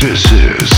Taki, taki,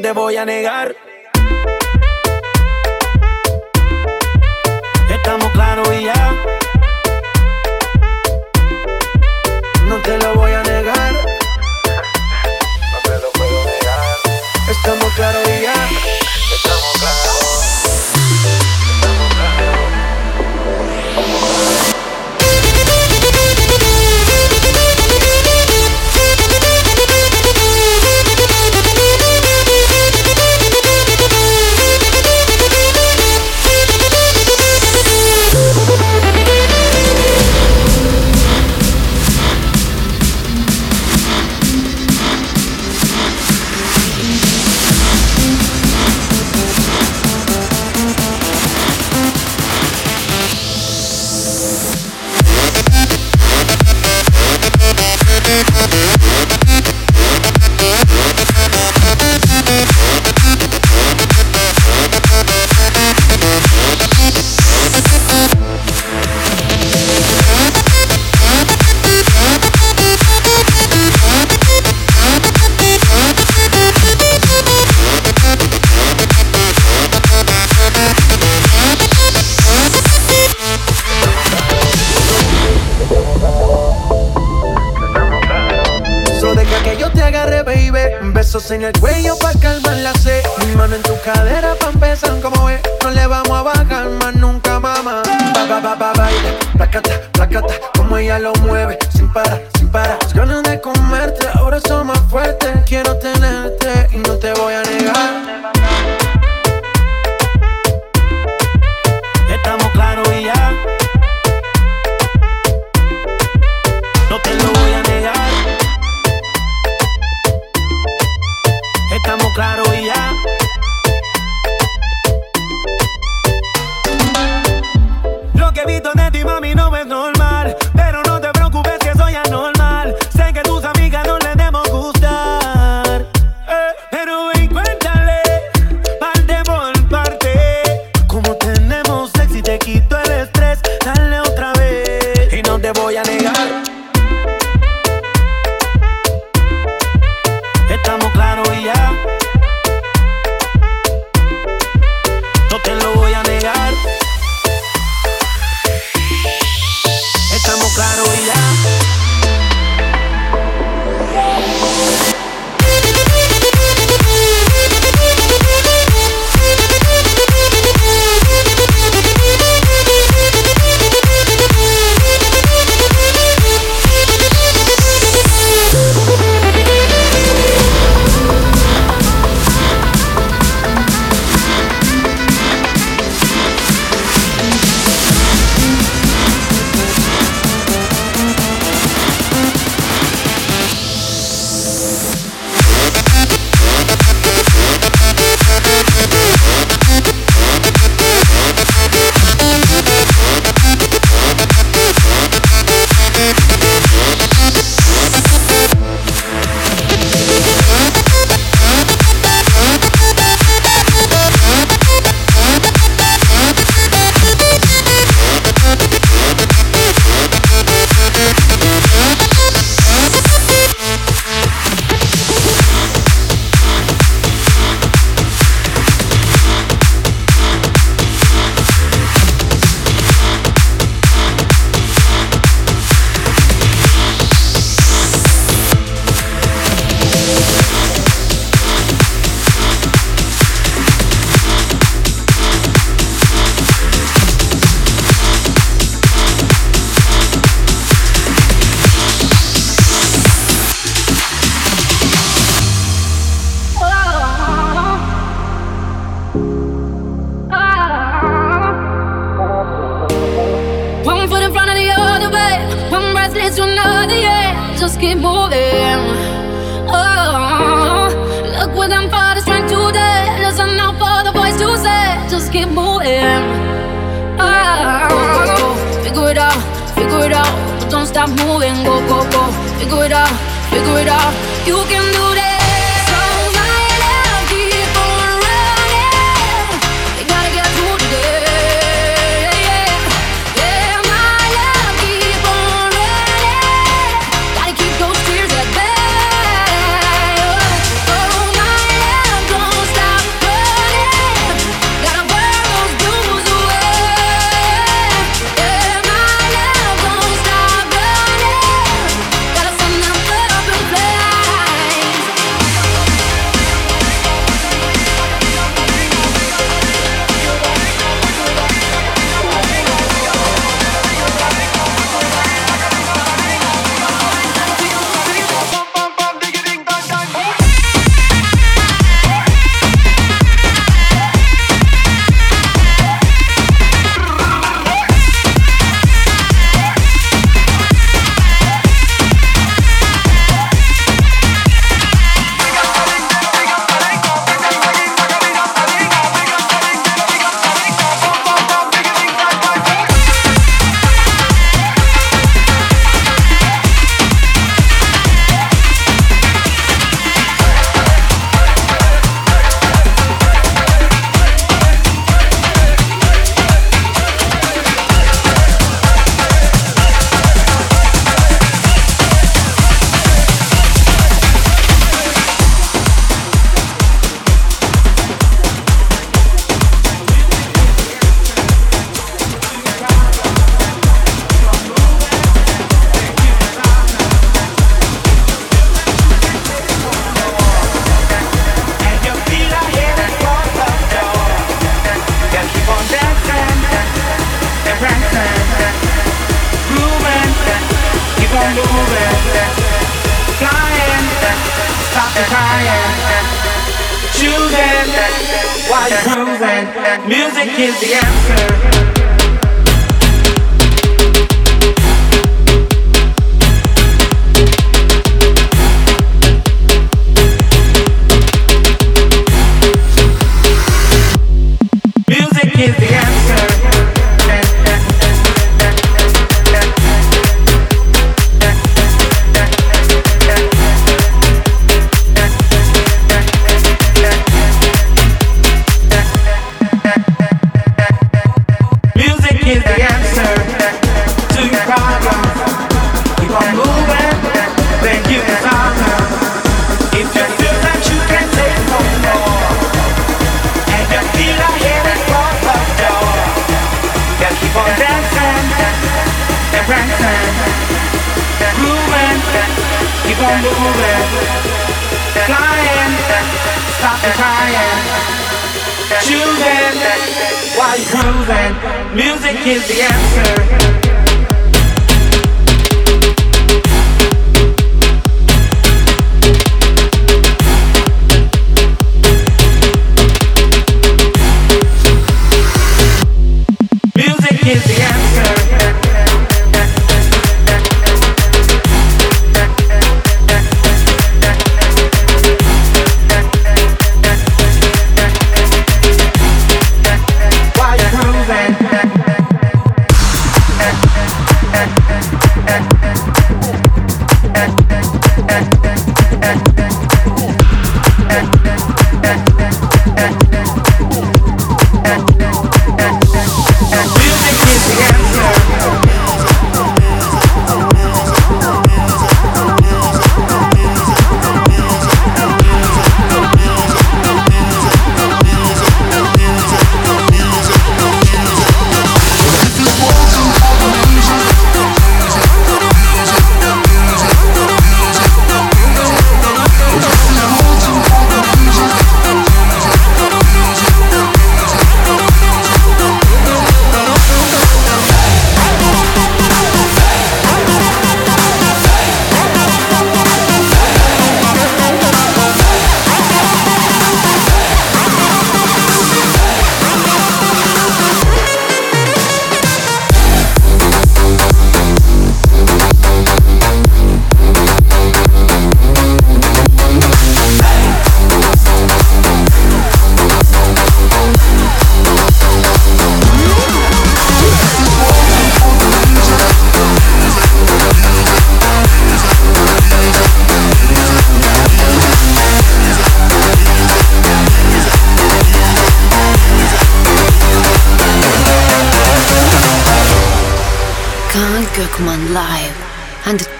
te voy a negar.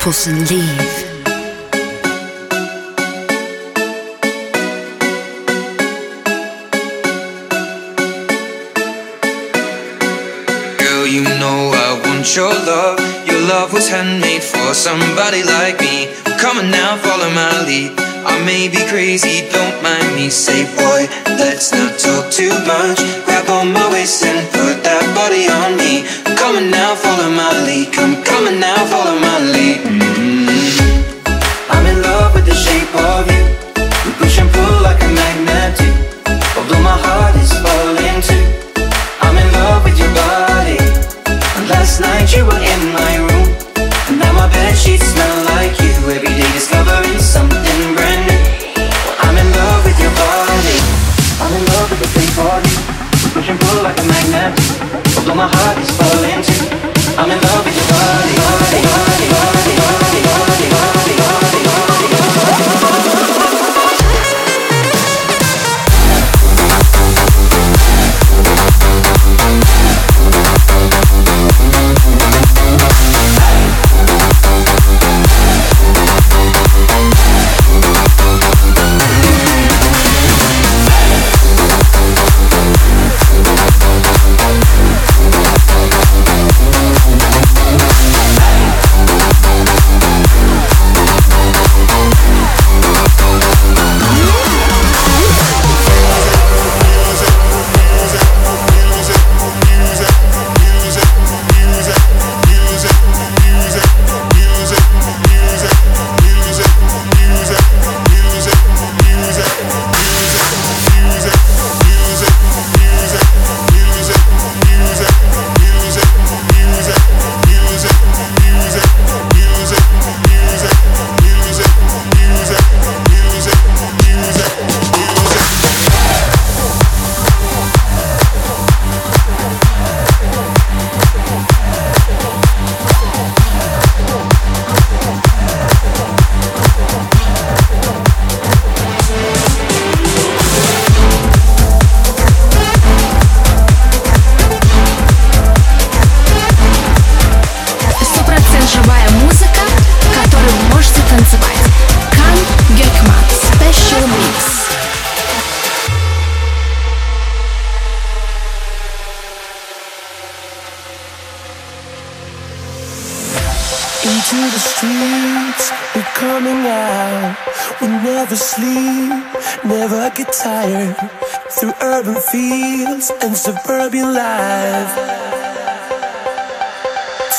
不顺利。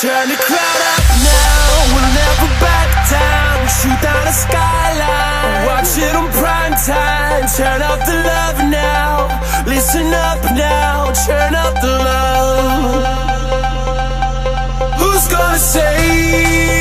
Turn the crowd up now, we'll never back down. We Shoot down the skyline, watch it on prime time. Turn up the love now, listen up now. Turn up the love. Who's gonna save?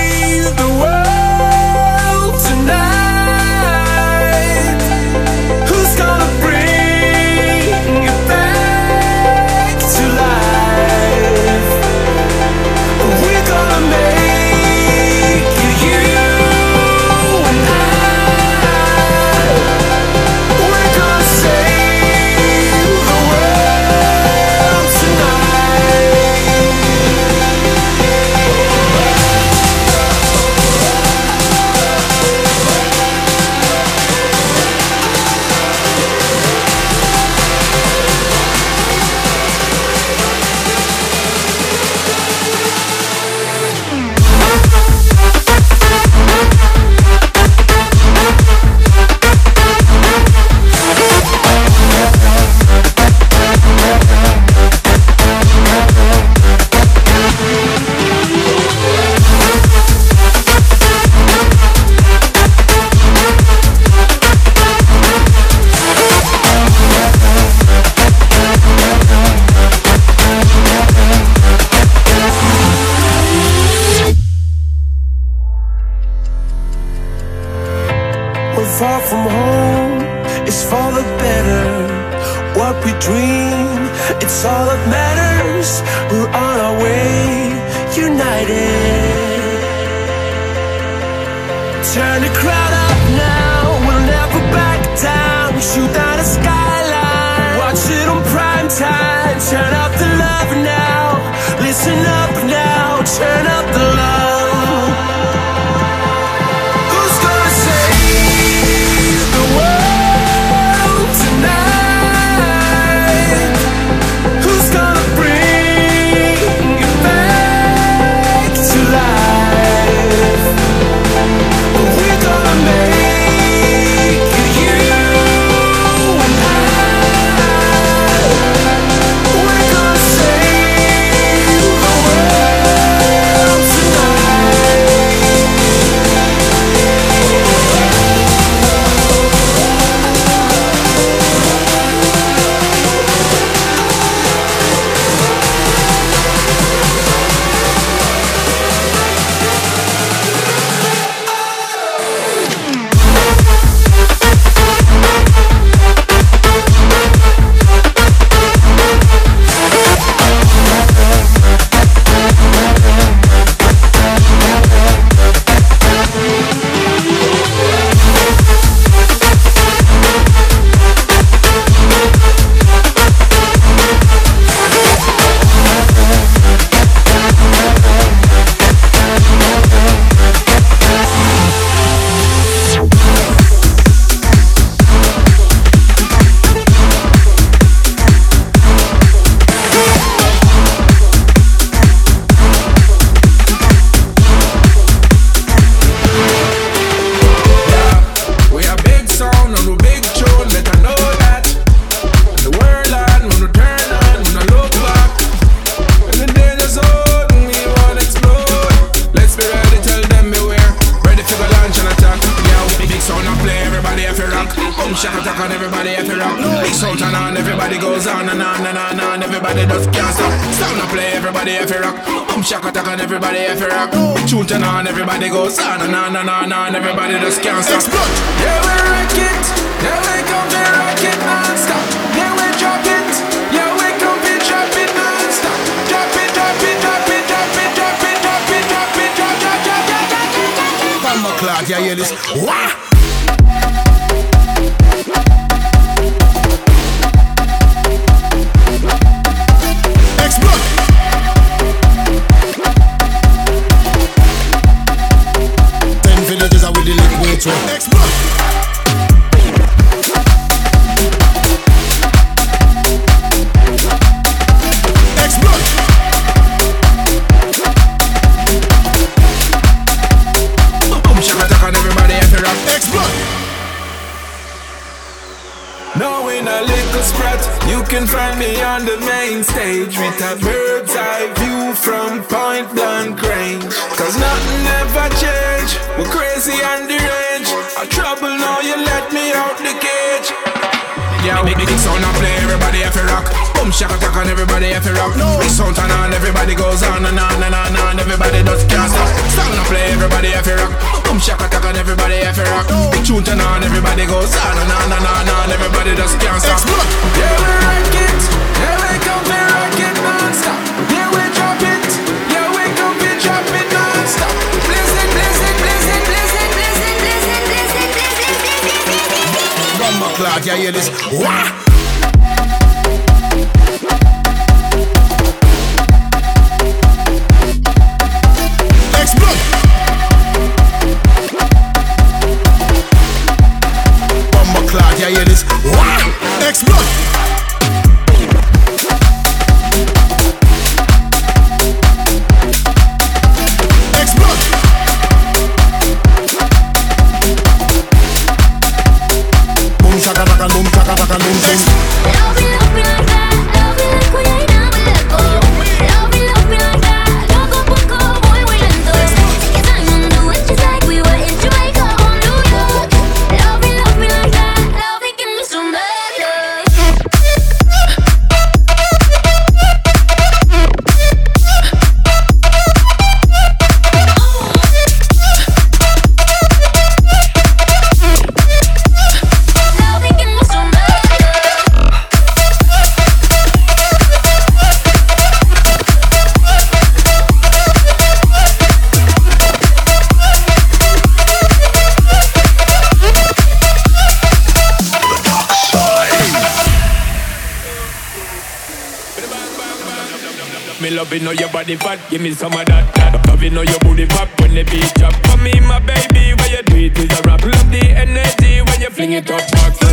Listen up now, turn Shack attack and everybody have to rock. Shoot and on, everybody goes on and on and on and. Everybody just can't stop. Explode. Yeah, we rock it. Yeah, we come to rock it non-stop. Yeah, we drop it. Yeah, we come to drop it non-stop. Drop it, drop it, drop it, drop it, drop it, drop it, drop it, drop, it, drop, it, drop, it, drop, it, drop, it, drop, it, drop. Bumble clock, yeah, hear this? Wah! can find me on the main stage with a have to rock. Boom, shaka taka, and everybody have to rock. No. Big sound turn on, everybody goes on and on and on and on. Everybody just can't stop. Sound I play, everybody have to rock. Boom, shaka taka, and everybody have to rock. Big tune turn on, everybody goes on and on and on and on. Everybody just can't stop. Yeah, we rock it. Yeah, we come to rock it non-stop. Yeah, we drop it. Yeah, we come to drop it. Blessing, blessing, blessing, blessing, blessing, blessing, blessing, blessing, blessing, blessing. Bumble clock, yeah, hear this? Wah! yeah, hear this? Loving know your body fat, give me some of that. that. Loving know your booty pop when the beat drop. For me, my baby, when you do it with a rap. Love the energy when you fling it up back.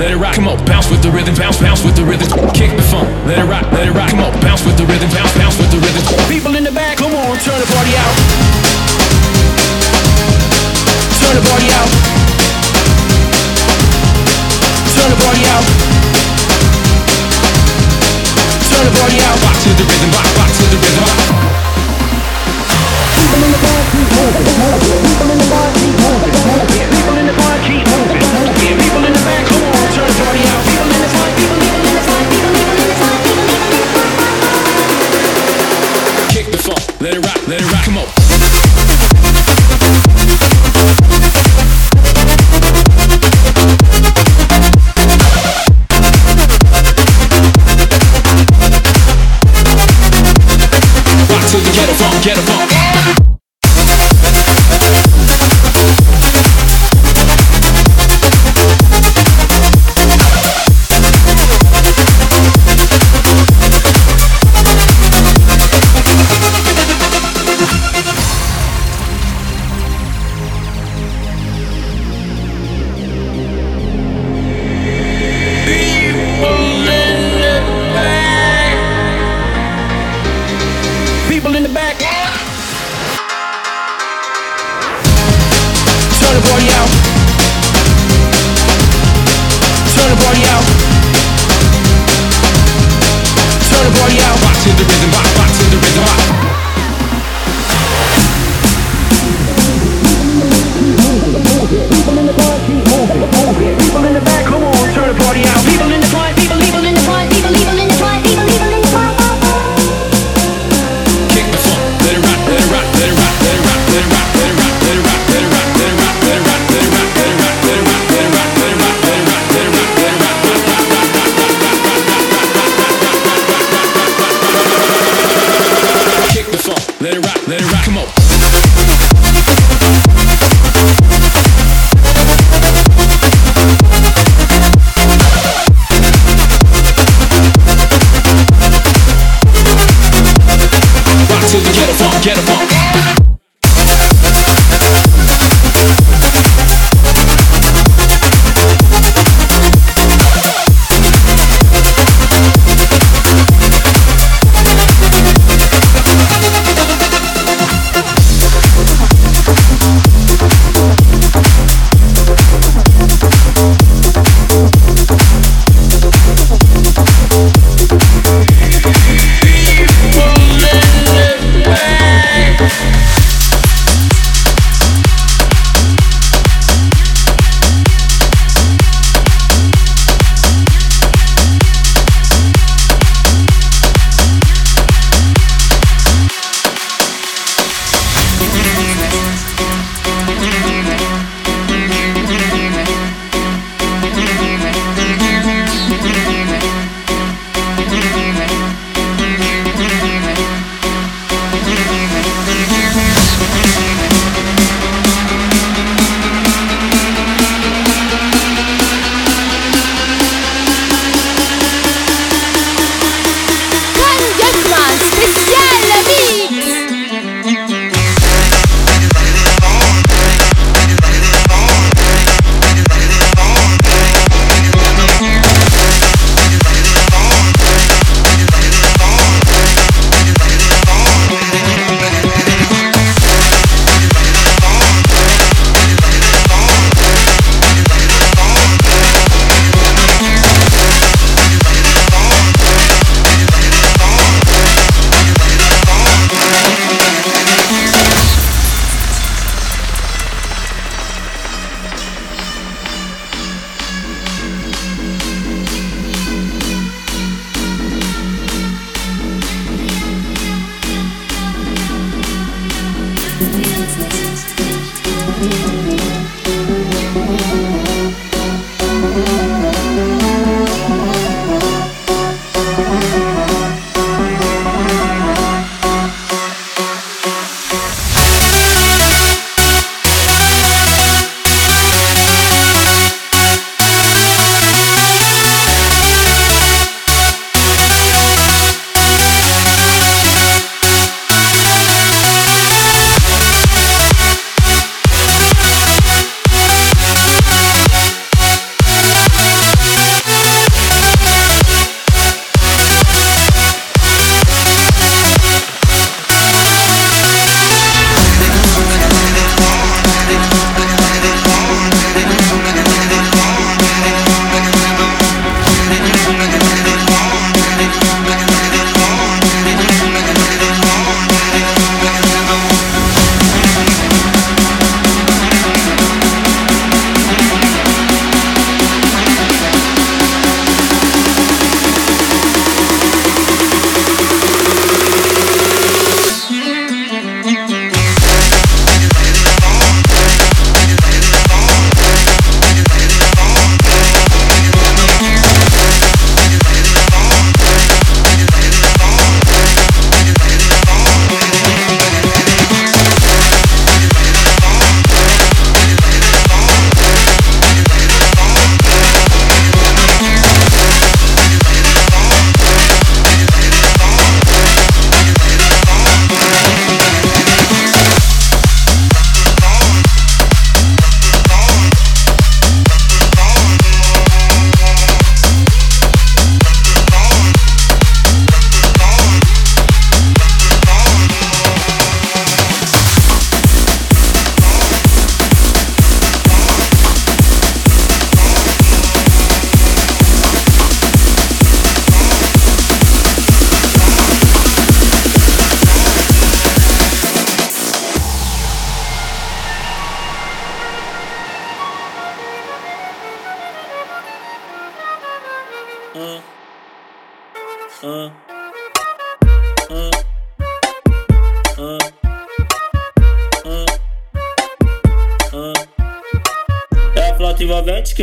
Let it rock. let it rock, let it rock, come on. get a phone. me.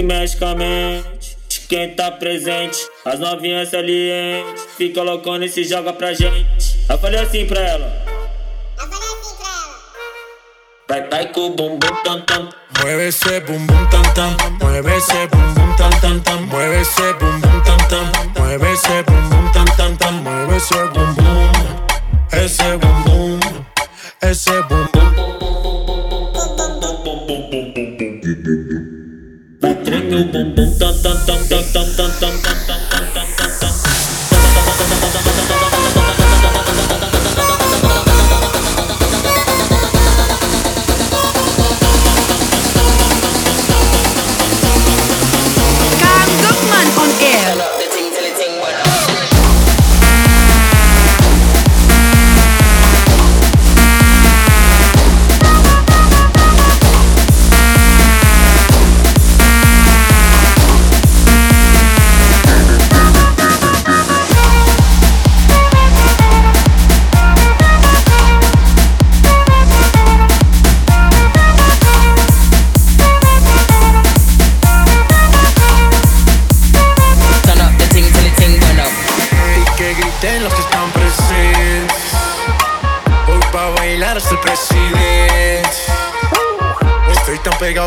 mexe. Quem tá presente, as novinhas salientes. Fica loucona e se joga pra gente. Eu falei assim pra ela. Eu falei assim pra ela. Vai, vai com o bumbum tam tam. Mueve esse bumbum tam tam. Mueve esse bumbum tam tam tam. Mueve esse bumbum tam tam. Mueve esse bumbum tam tam tam. Mueve esse bumbum. Esse bumbum. Esse bumbum. Ese bum bum. Vai tremer o bum bum tam tam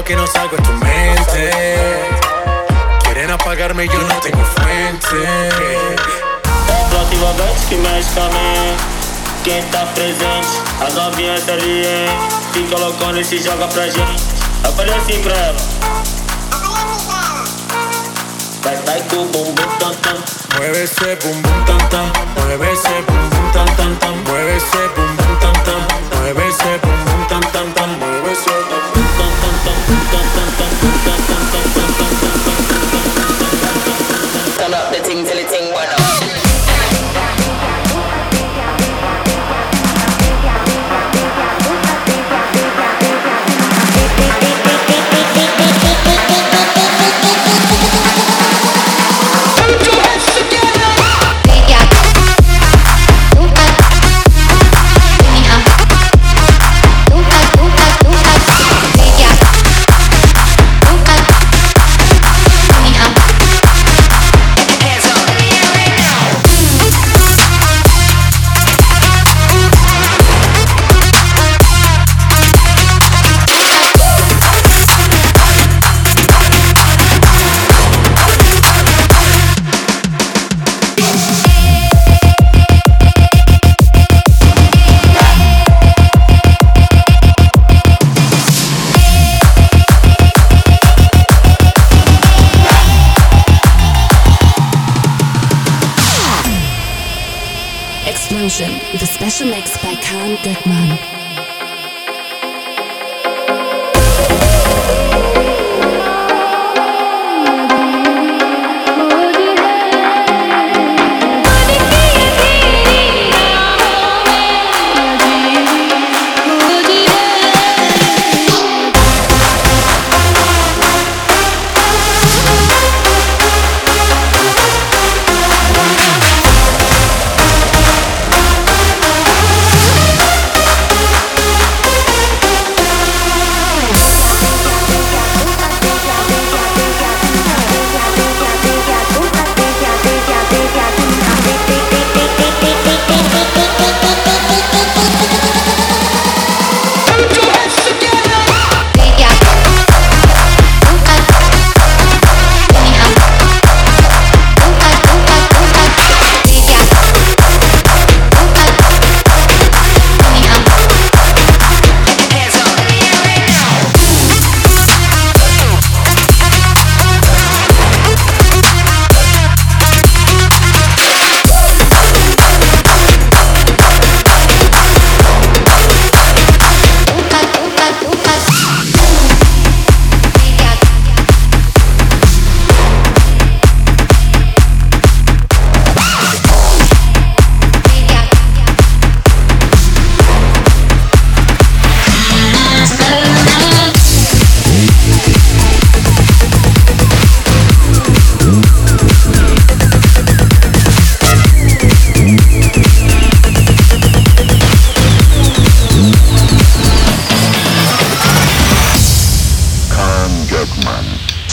Que no salgo de tu mente. Quieren apagarme, yo no tengo fuente. Flota envolvente que mexe com a mente. Quem tá presente, as novinhas salientes. Fica loucona e se joga pra gente. Eu falei assim pra ela. Vai, vai com o bum bum tam tam. Mueve ese bum bum tam tam. Mueve ese bum bum tam tam tam. Mueve ese bum bum tam tam. Mueve ese bum bum tam tam tam. Mueve ese bum Turn up the ting till the Explosion with a special mix by Kaan Gökman.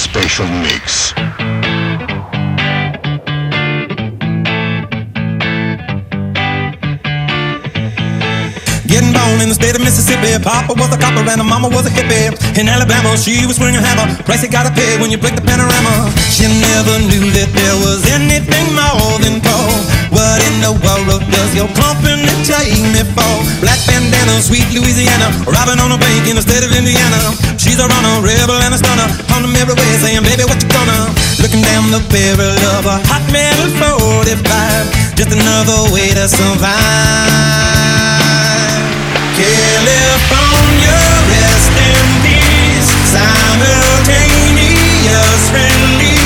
Special mix. Getting born in the state of Mississippi. Papa was a copper and mama was a hippie. In Alabama, she was swinging a hammer. Price you gotta pay when you break the panorama. She never knew that there was anything more than gold. What in the world does your company take me for? Black bandana, sweet Louisiana. Robbing on a bank in the state of Indiana. She's a runner, rebel and a stunner. On them everywhere saying, baby, what you gonna? Looking down the barrel of a hot metal 45. Just another way to survive. California, rest in peace. Simultaneous release.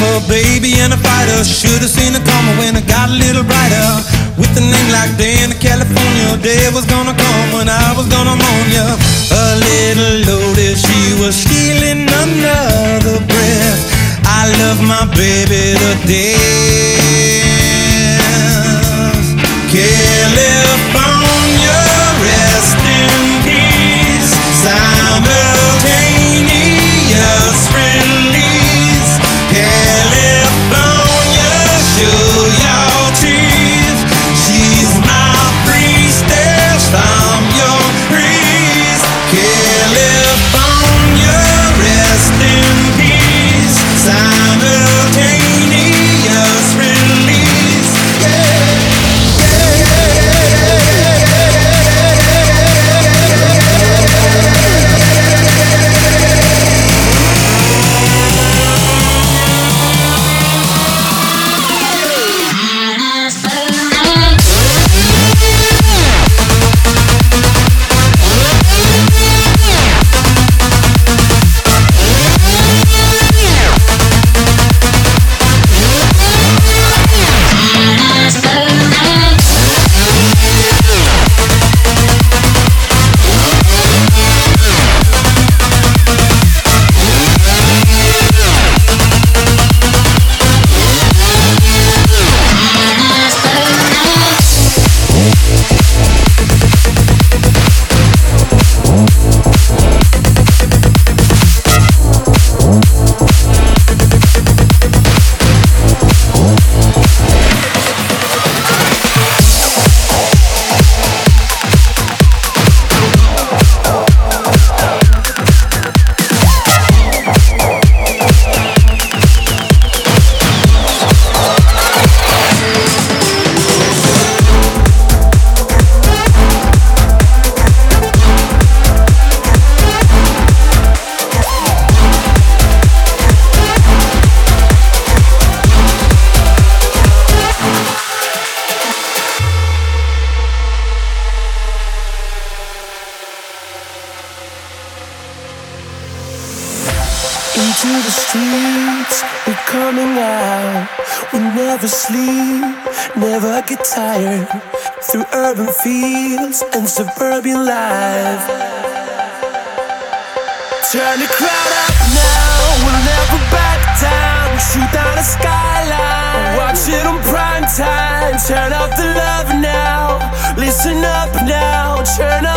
Lover, baby, and a fighter. Should've seen her coming when it got a little brighter. With a name like Dani, California, day was gonna come when I was gonna moan ya. A little loaded, she was stealing another breath. I love my baby to death. California, rest in peace. Simultaneous release. Turn the crowd up now, we'll never back down. Shoot down the skyline, watch it on prime time. Turn up the love now, listen up now, turn up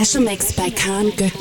special mix by Kaan Gökman.